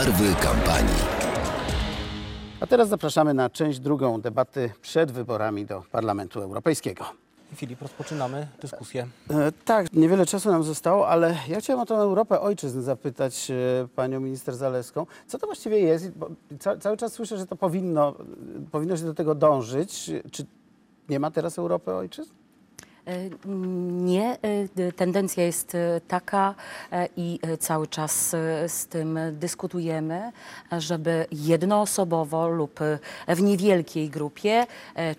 Barwy kampanii. A teraz zapraszamy na część drugą debaty przed wyborami do Parlamentu Europejskiego. Filip, rozpoczynamy dyskusję. E, tak, niewiele czasu nam zostało, ale ja chciałem o tą Europę ojczyzn zapytać e, panią minister Zalewską. Co to właściwie jest? Bo ca cały czas słyszę, że to powinno, powinno się do tego dążyć. Czy nie ma teraz Europy ojczyzn? E, Nie, e, tendencja jest e, taka i cały czas z tym dyskutujemy, żeby jednoosobowo lub w niewielkiej grupie,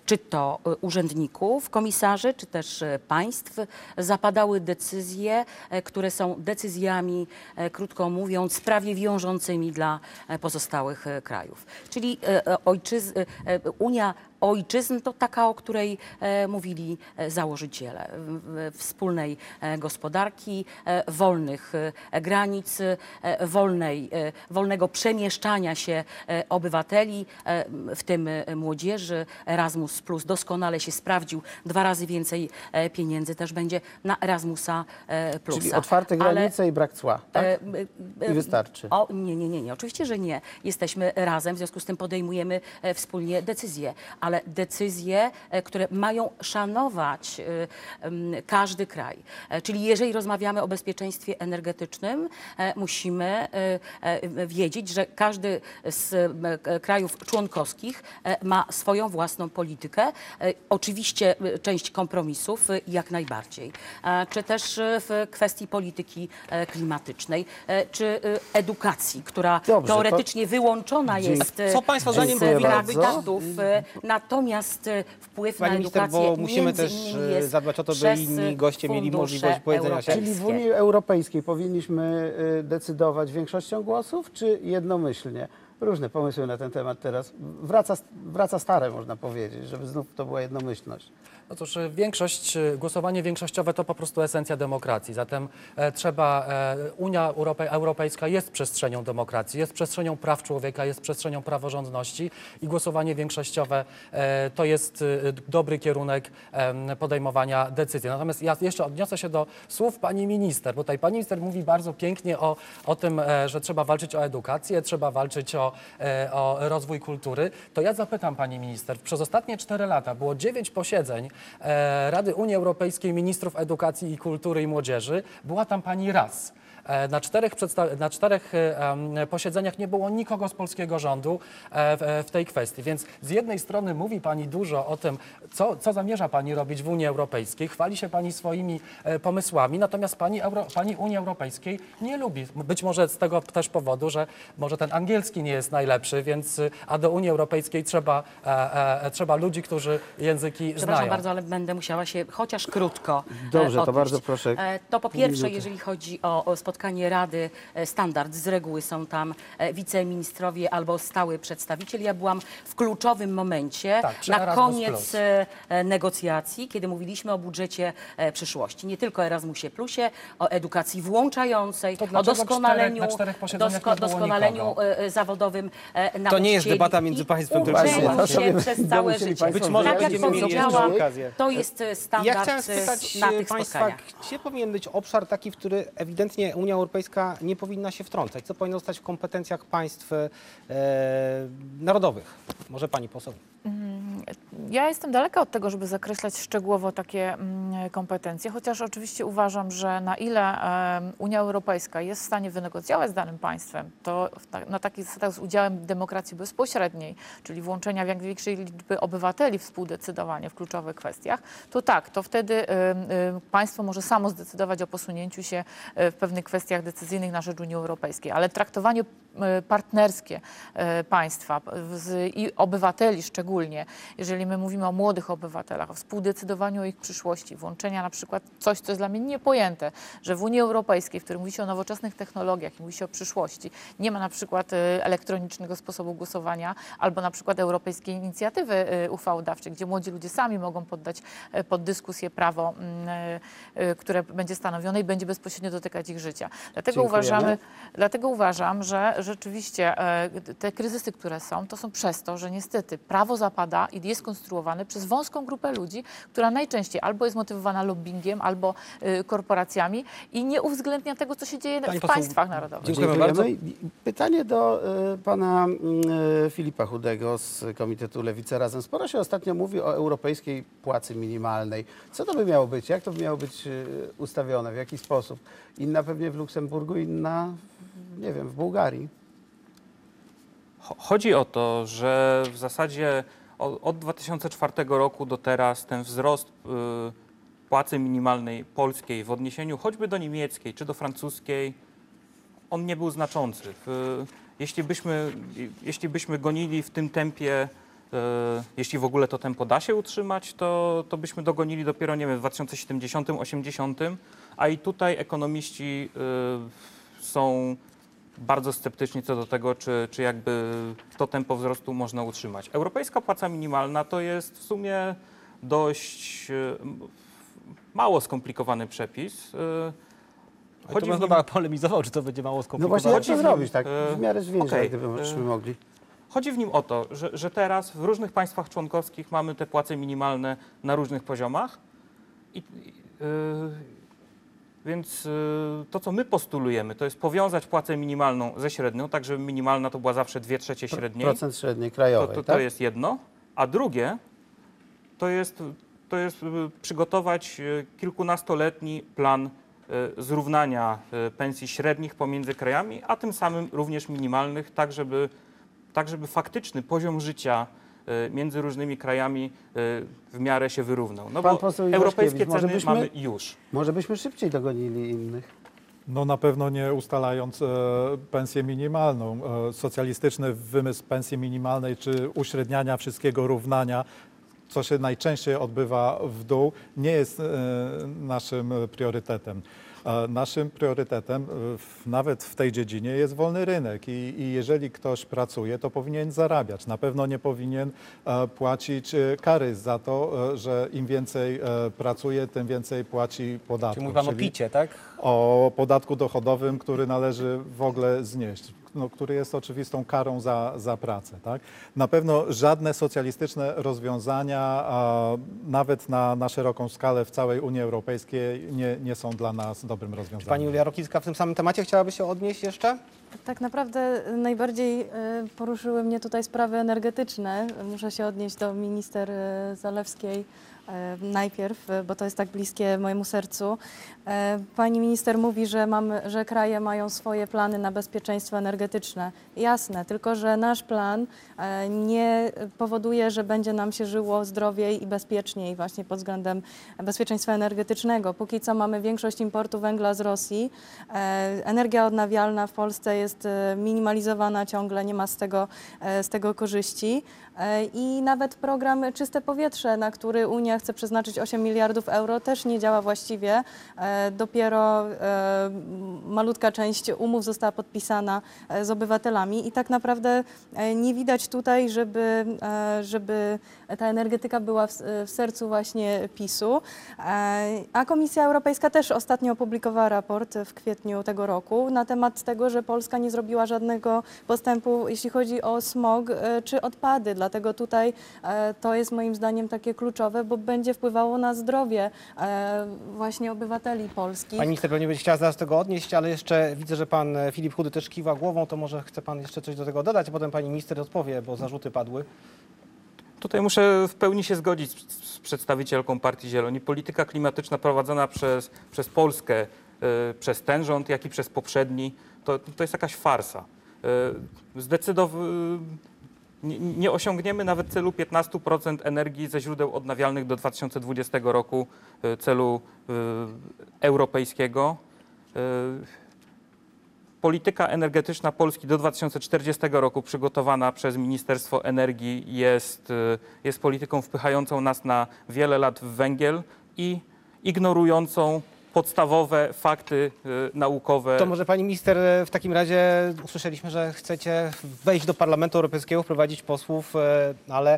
czy to urzędników, komisarzy, czy też państw, zapadały decyzje, które są decyzjami, krótko mówiąc, prawie wiążącymi dla pozostałych krajów. Czyli ojczyz, Unia ojczyzn to taka, o której e, mówili e, założyciele wspólnej e, gospodarki, wolnych granic, wolnej, wolnego przemieszczania się obywateli, w tym młodzieży. Erasmus Plus doskonale się sprawdził. Dwa razy więcej pieniędzy też będzie na Erasmusa Plusa. Czyli otwarte Ale- granice i brak cła, tak? I wystarczy. O, nie, nie, nie, nie. Oczywiście, że nie. Jesteśmy razem, w związku z tym podejmujemy wspólnie decyzje, ale decyzje, e, które mają szanować e, każdy kraj. E, Czyli jeżeli rozmawiamy o bezpieczeństwie energetycznym, musimy wiedzieć, że każdy z krajów członkowskich ma swoją własną politykę. Oczywiście część kompromisów jak najbardziej. Czy też w kwestii polityki klimatycznej, czy edukacji, która Dobrze, to- teoretycznie wyłączona Dzięki. jest Co państwo zdaniem z powinno- wydatków, e, natomiast e, wpływ Pani na minister, edukację bo musimy między też innymi e, jest zadbać o to, by przez inni goście mieli fundusze możliwość powiedzenia się. Czyli w Unii Europejskiej powinniśmy y, decydować większością głosów, czy jednomyślnie? Różne pomysły na ten temat teraz. Wraca, wraca stare, można powiedzieć, żeby znów to była jednomyślność. No większość, głosowanie większościowe to po prostu esencja demokracji. Zatem e, trzeba, e, Unia Europej, Europejska jest przestrzenią demokracji, jest przestrzenią praw człowieka, jest przestrzenią praworządności i głosowanie większościowe e, to jest dobry kierunek podejmowania decyzji. Natomiast ja jeszcze odniosę się do słów pani minister, bo tutaj pani minister mówi bardzo pięknie o, o tym, że trzeba walczyć o edukację, trzeba walczyć o, e, o rozwój kultury. To ja zapytam pani minister, przez ostatnie cztery lata było dziewięć posiedzeń e, Rady Unii Europejskiej Ministrów Edukacji i Kultury i Młodzieży. Była tam pani raz. E, Na czterech, na czterech e, posiedzeniach nie było nikogo z polskiego rządu e, w, tej kwestii. Więc z jednej strony mówi Pani dużo o tym, co, co zamierza Pani robić w Unii Europejskiej, chwali się Pani swoimi pomysłami, natomiast Pani, Euro, Pani Unii Europejskiej nie lubi. Być może z tego też powodu, że może ten angielski nie jest najlepszy, więc a do Unii Europejskiej trzeba, trzeba ludzi, którzy języki Przepraszam znają. bardzo, ale będę musiała się chociaż krótko Dobrze, to bardzo proszę. To po pierwsze, jeżeli chodzi o, o spotkanie Rady, e, standard z reguły są tam e, wiceministrowie albo stały przedstawiciel. Ja byłam w kluczowym momencie Tak, przy na Erasmus koniec Plus. e, e, negocjacji, kiedy mówiliśmy o budżecie e, przyszłości. Nie tylko o Erasmusie Plusie, o edukacji włączającej, To o dlaczego doskonaleniu, czterech- na czterech posiedzeniach nie było doskonaleniu nikogo? e, e, zawodowym e, nauczycieli. To nie jest debata między i państwem, tylko się właśnie. przez całe musieli życie. państwo Być może tak jak będziemy mieli jeszcze powiedziałam, okazję. to jest e, Ja standard chciałem e, spytać na e, tych Państwa, spotkaniach. gdzie powinien być obszar taki, w który ewidentnie Unia Europejska nie powinna się wtrącać? Co powinno zostać w kompetencjach państw e, narodowych? Może Pani poseł. Ja jestem daleka od tego, żeby zakreślać szczegółowo takie mm, kompetencje, chociaż oczywiście uważam, że na ile Unia Europejska jest w stanie wynegocjować z danym państwem, to na takich zasadach z udziałem demokracji bezpośredniej, czyli włączenia jak największej liczby obywateli w współdecydowanie w kluczowych kwestiach, to tak, to wtedy państwo może samo zdecydować o posunięciu się e, w pewnych kwestiach decyzyjnych na rzecz Unii Europejskiej, ale traktowanie partnerskie e, państwa i obywateli szczególnie, jeżeli my mówimy o młodych obywatelach, o współdecydowaniu o ich przyszłości, włączenia na przykład coś, co jest dla mnie niepojęte, że w Unii Europejskiej, w której mówi się o nowoczesnych technologiach i mówi się o przyszłości, nie ma na przykład e, elektronicznego sposobu głosowania albo na przykład europejskiej inicjatywy e, uchwałodawczej, gdzie młodzi ludzie sami mogą poddać e, pod dyskusję prawo, mm, e, e, które będzie stanowione i będzie bezpośrednio dotykać ich życia. Dlatego Dziękujemy. uważamy, Dlatego uważam, że rzeczywiście e, te kryzysy, które są, to są przez to, że niestety prawo zapada i jest konstruowane przez wąską grupę ludzi, która najczęściej albo jest motywowana lobbyingiem, albo y, korporacjami i nie uwzględnia tego, co się dzieje Pani w poseł, państwach narodowych. Dziękujemy bardzo. I Pytanie do y, pana y, Filipa Chudego z Komitetu Lewica Razem. Sporo się ostatnio mówi o europejskiej płacy minimalnej. Co to by miało być? Jak to by miało być ustawione? W jaki sposób? Inna pewnie w Luksemburgu, inna, nie wiem, w Bułgarii. Cho- Chodzi o to, że w zasadzie od 2004 roku do teraz ten wzrost y, płacy minimalnej polskiej w odniesieniu choćby do niemieckiej czy do francuskiej, on nie był znaczący. Jeśli, byśmy, jeśli byśmy gonili w tym tempie, y, jeśli w ogóle to tempo da się utrzymać, to, to byśmy dogonili dopiero, nie wiem, w 2070-80, a i tutaj ekonomiści y, są bardzo sceptyczni co do tego, czy, czy jakby to tempo wzrostu można utrzymać. Europejska płaca minimalna to jest w sumie dość e, mało skomplikowany przepis. E, Ale Chodzi to bym nim- chyba polemizował, czy to będzie mało No skomplikowane. właśnie, jak to zrobić? Tak e, w miarę zwięźle, okej, gdybyśmy mogli. Chodzi w nim o to, że, że teraz w różnych państwach członkowskich mamy te płace minimalne na różnych poziomach. I, i, y, więc y, to, co my postulujemy, to jest powiązać płacę minimalną ze średnią, tak żeby minimalna to była zawsze 2 trzecie średniej. Procent średniej To, krajowej, to, tak? to jest jedno. A drugie to jest, to jest y, przygotować y, kilkunastoletni plan zrównania pensji średnich pomiędzy krajami, a tym samym również minimalnych, tak żeby, tak żeby faktyczny poziom życia między różnymi krajami y, w miarę się wyrównał. No Pan bo poseł europejskie ceny byśmy- mamy już. Może byśmy szybciej dogonili innych. No na pewno nie ustalając e, pensję minimalną. E, socjalistyczny wymysł pensji minimalnej czy uśredniania wszystkiego, równania, co się najczęściej odbywa w dół, nie jest e, naszym priorytetem. Naszym priorytetem, e, nawet w tej dziedzinie, jest wolny rynek i, i jeżeli ktoś pracuje, to powinien zarabiać. Na pewno nie powinien e, płacić e, kary za to, że im więcej pracuje, tym więcej płaci podatków. Czyli mówi pan o picie, tak? o podatku dochodowym, który należy w ogóle znieść, no, który jest oczywistą karą za, za pracę. Tak? Na pewno żadne socjalistyczne rozwiązania, a, nawet na, na szeroką skalę w całej Unii Europejskiej, nie, nie są dla nas dobrym Czy rozwiązaniem. pani Julia Rokicka w tym samym temacie chciałaby się odnieść jeszcze? Tak naprawdę najbardziej e, poruszyły mnie tutaj sprawy energetyczne. Muszę się odnieść do minister e, Zalewskiej najpierw, e, bo to jest tak bliskie mojemu sercu. E, Pani minister mówi, że, mamy, że kraje mają swoje plany na bezpieczeństwo energetyczne. Jasne, tylko że nasz plan e, nie powoduje, że będzie nam się żyło zdrowiej i bezpieczniej właśnie pod względem bezpieczeństwa energetycznego. Póki co mamy większość importu węgla z Rosji. E, Energia odnawialna w Polsce jest e, minimalizowana ciągle, nie ma z tego, e, z tego korzyści. E, I nawet program Czyste Powietrze, na który Unia chce przeznaczyć 8 miliardów euro, też nie działa właściwie. E, Dopiero e, malutka część umów została podpisana e, z obywatelami i tak naprawdę nie widać tutaj, żeby, żeby ta energetyka była w, w sercu właśnie PiSu. A Komisja Europejska też ostatnio opublikowała raport w kwietniu tego roku na temat tego, że Polska nie zrobiła żadnego postępu, jeśli chodzi o smog czy odpady. Dlatego tutaj to jest moim zdaniem takie kluczowe, bo będzie wpływało na zdrowie e, właśnie obywateli polskich. Pani minister pewnie będzie chciała zaraz tego odnieść, ale jeszcze widzę, że pan e, Filip Chudy też kiwa głową, to może chce pan jeszcze coś do tego dodać, a potem pani minister odpowie, bo zarzuty padły. Tutaj muszę w pełni się zgodzić z, z przedstawicielką Partii Zieloni. Polityka klimatyczna prowadzona przez, przez Polskę, y, przez ten rząd, jak i przez poprzedni, to, to jest jakaś farsa. Y, Zdecydow- nie, nie osiągniemy nawet celu 15% energii ze źródeł odnawialnych do 2020 roku, y, celu y, europejskiego. Y, Polityka energetyczna Polski do 2040 roku przygotowana przez Ministerstwo Energii jest, jest polityką wpychającą nas na wiele lat w węgiel i ignorującą podstawowe fakty y, naukowe. To może pani minister, e, w takim razie usłyszeliśmy, że chcecie wejść do Parlamentu Europejskiego, wprowadzić posłów, e, ale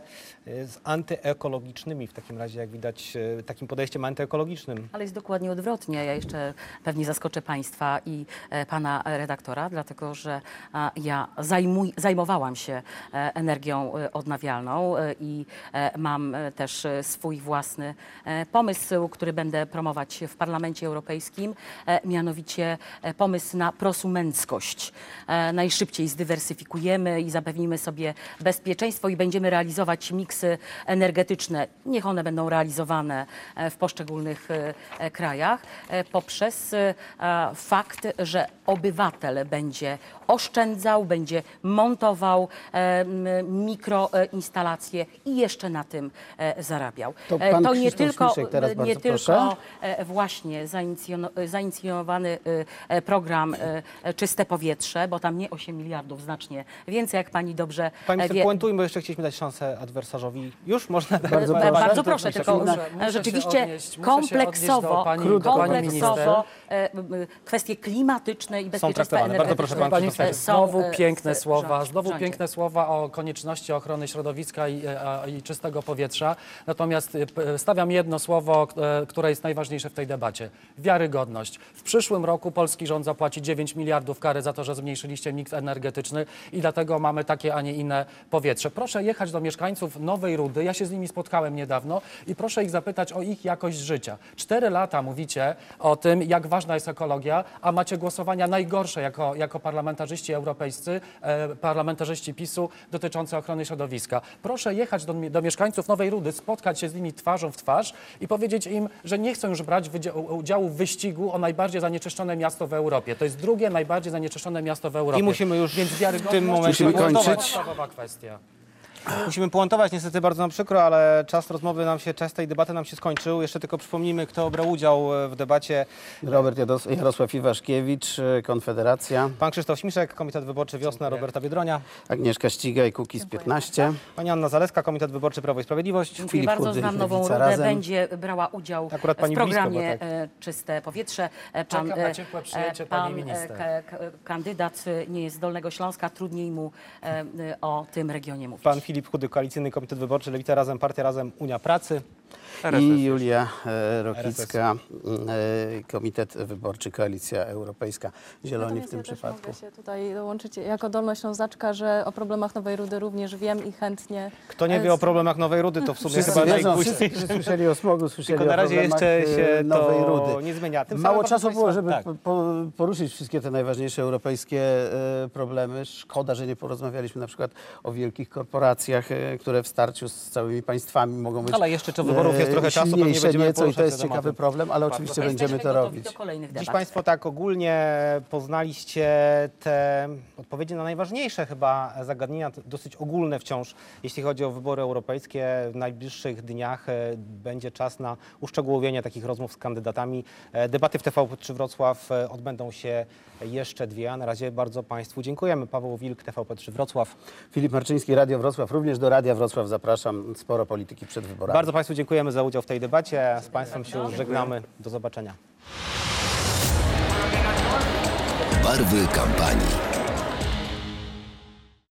e, z antyekologicznymi w takim razie, jak widać, takim podejściem antyekologicznym. Ale jest dokładnie odwrotnie. Ja jeszcze pewnie zaskoczę Państwa i e, Pana redaktora, dlatego że ja zajmuj, zajmowałam się e, energią e, odnawialną i mam też swój własny pomysł, który będę promować w Parlamencie Europejskim, e, mianowicie e, pomysł na prosumenckość. E, Najszybciej zdywersyfikujemy i zapewnimy sobie bezpieczeństwo i będziemy realizować miksy energetyczne. Niech one będą realizowane w poszczególnych krajach poprzez fakt, że obywatel będzie oszczędzał, będzie montował e, mikroinstalacje i jeszcze na tym e, zarabiał. To E, pan to nie Krzysztof tylko, teraz nie bardzo tylko proszę. właśnie zainicjowany program Czyste Powietrze, bo tam nie 8 miliardów, znacznie więcej, jak pani dobrze Pani minister, wie. puentujmy, bo jeszcze chcieliśmy dać szansę adwersarzowi. Już można dać? Bardzo proszę. Bardzo proszę, tylko Muszę- rzeczywiście odnieść- kompleksowo, pani- kompleksowo kwestie klimatyczne i bezpieczeństwa traktowane. Bardzo proszę, energetycznego pan Znowu e, piękne słowa, znowu piękne słowa o konieczności ochrony środowiska i, e, i czystego powietrza. Natomiast e, stawiam jedno słowo, które jest najważniejsze w tej debacie. Wiarygodność. W przyszłym roku polski rząd zapłaci 9 miliardów kary za to, że zmniejszyliście miks energetyczny i dlatego mamy takie, a nie inne powietrze. Proszę jechać do mieszkańców Nowej Rudy, ja się z nimi spotkałem niedawno i proszę ich zapytać o ich jakość życia. Cztery lata mówicie o tym, jak ważna jest ekologia, a macie głosowania najgorsze jako, jako parlamentarzyści europejscy, e, parlamentarzyści PiSu dotyczące ochrony środowiska. Proszę jechać do, do mieszkańców Nowej Rudy, spotkać się z nimi twarzą w twarz i powiedzieć im, że nie chcą już brać udziału w wyścigu o najbardziej zanieczyszczone miasto w Europie. To jest drugie najbardziej zanieczyszczone miasto w Europie. I musimy już Więc w tym momencie Musimy to jest kończyć. podstawowa kwestia. Musimy puentować, niestety bardzo nam przykro, ale czas rozmowy nam się, czas tej debaty nam się skończył. Jeszcze tylko przypomnijmy, kto brał udział e, w debacie. Robert Jados- Jarosław Iwaszkiewicz, e, Konfederacja, Pan Krzysztof Śmiszek, Komitet Wyborczy Wiosna, Roberta Biedronia. Agnieszka Ścigaj, Kukiz 15. Pani Anna Zaleska, Komitet Wyborczy Prawo i Sprawiedliwość. Dziękuję Filip bardzo. Chudy, Znam Nową Lewica Rudę. Razem. Będzie brała udział Akurat pani w programie blisko, tak. e, Czyste Powietrze. E, Czekam na ciepłe przyjęcie pan, pani minister. k- k- kandydat nie jest z Dolnego Śląska, trudniej mu o tym regionie mówić. Pan Filip Chudy, Koalicyjny Komitet Wyborczy Lewica Razem, Partia Razem, Unia Pracy. RSS. I Julia e, Rokicka, m, e, Komitet Wyborczy Koalicja Europejska. Zieloni w tym ja też przypadku. mogę się tutaj dołączyć jako Dolnoślązaczka, że o problemach Nowej Rudy również wiem i chętnie. Kto nie wie o problemach Nowej Rudy, to w sumie Wszyscy chyba wiedzą, wszyscy, słyszeli o smogu, słyszeli Tylko na o razie jeszcze e, się Nowej to Rudy. nie zmienia. Tym Mało czasu było, żeby tak. po- po, poruszyć wszystkie te najważniejsze europejskie e, problemy. Szkoda, że nie porozmawialiśmy na przykład o wielkich korporacjach, e, które w starciu z całymi państwami mogą być Ale jeszcze do wyborów jest e, trochę czasu, pewnie będziemy nieco i to jest ciekawy problem, ale oczywiście Jesteśmy będziemy to robić. do kolejnych Dziś. Państwo tak ogólnie poznaliście te odpowiedzi na najważniejsze chyba zagadnienia, dosyć ogólne wciąż, jeśli chodzi o wybory europejskie. W najbliższych dniach e, będzie czas na uszczegółowienie takich rozmów z kandydatami. E, Debaty w TVP3 Wrocław e, odbędą się jeszcze dwie, a na razie bardzo Państwu dziękujemy. Paweł Wilk, TVP3 Wrocław. Filip Marczyński, Radio Wrocław. Również do Radia Wrocław zapraszam. Sporo polityki przed wyborami. Bardzo Państwu dziękujemy za udział w tej debacie. Z Państwem się żegnamy. Do zobaczenia. Barwy kampanii.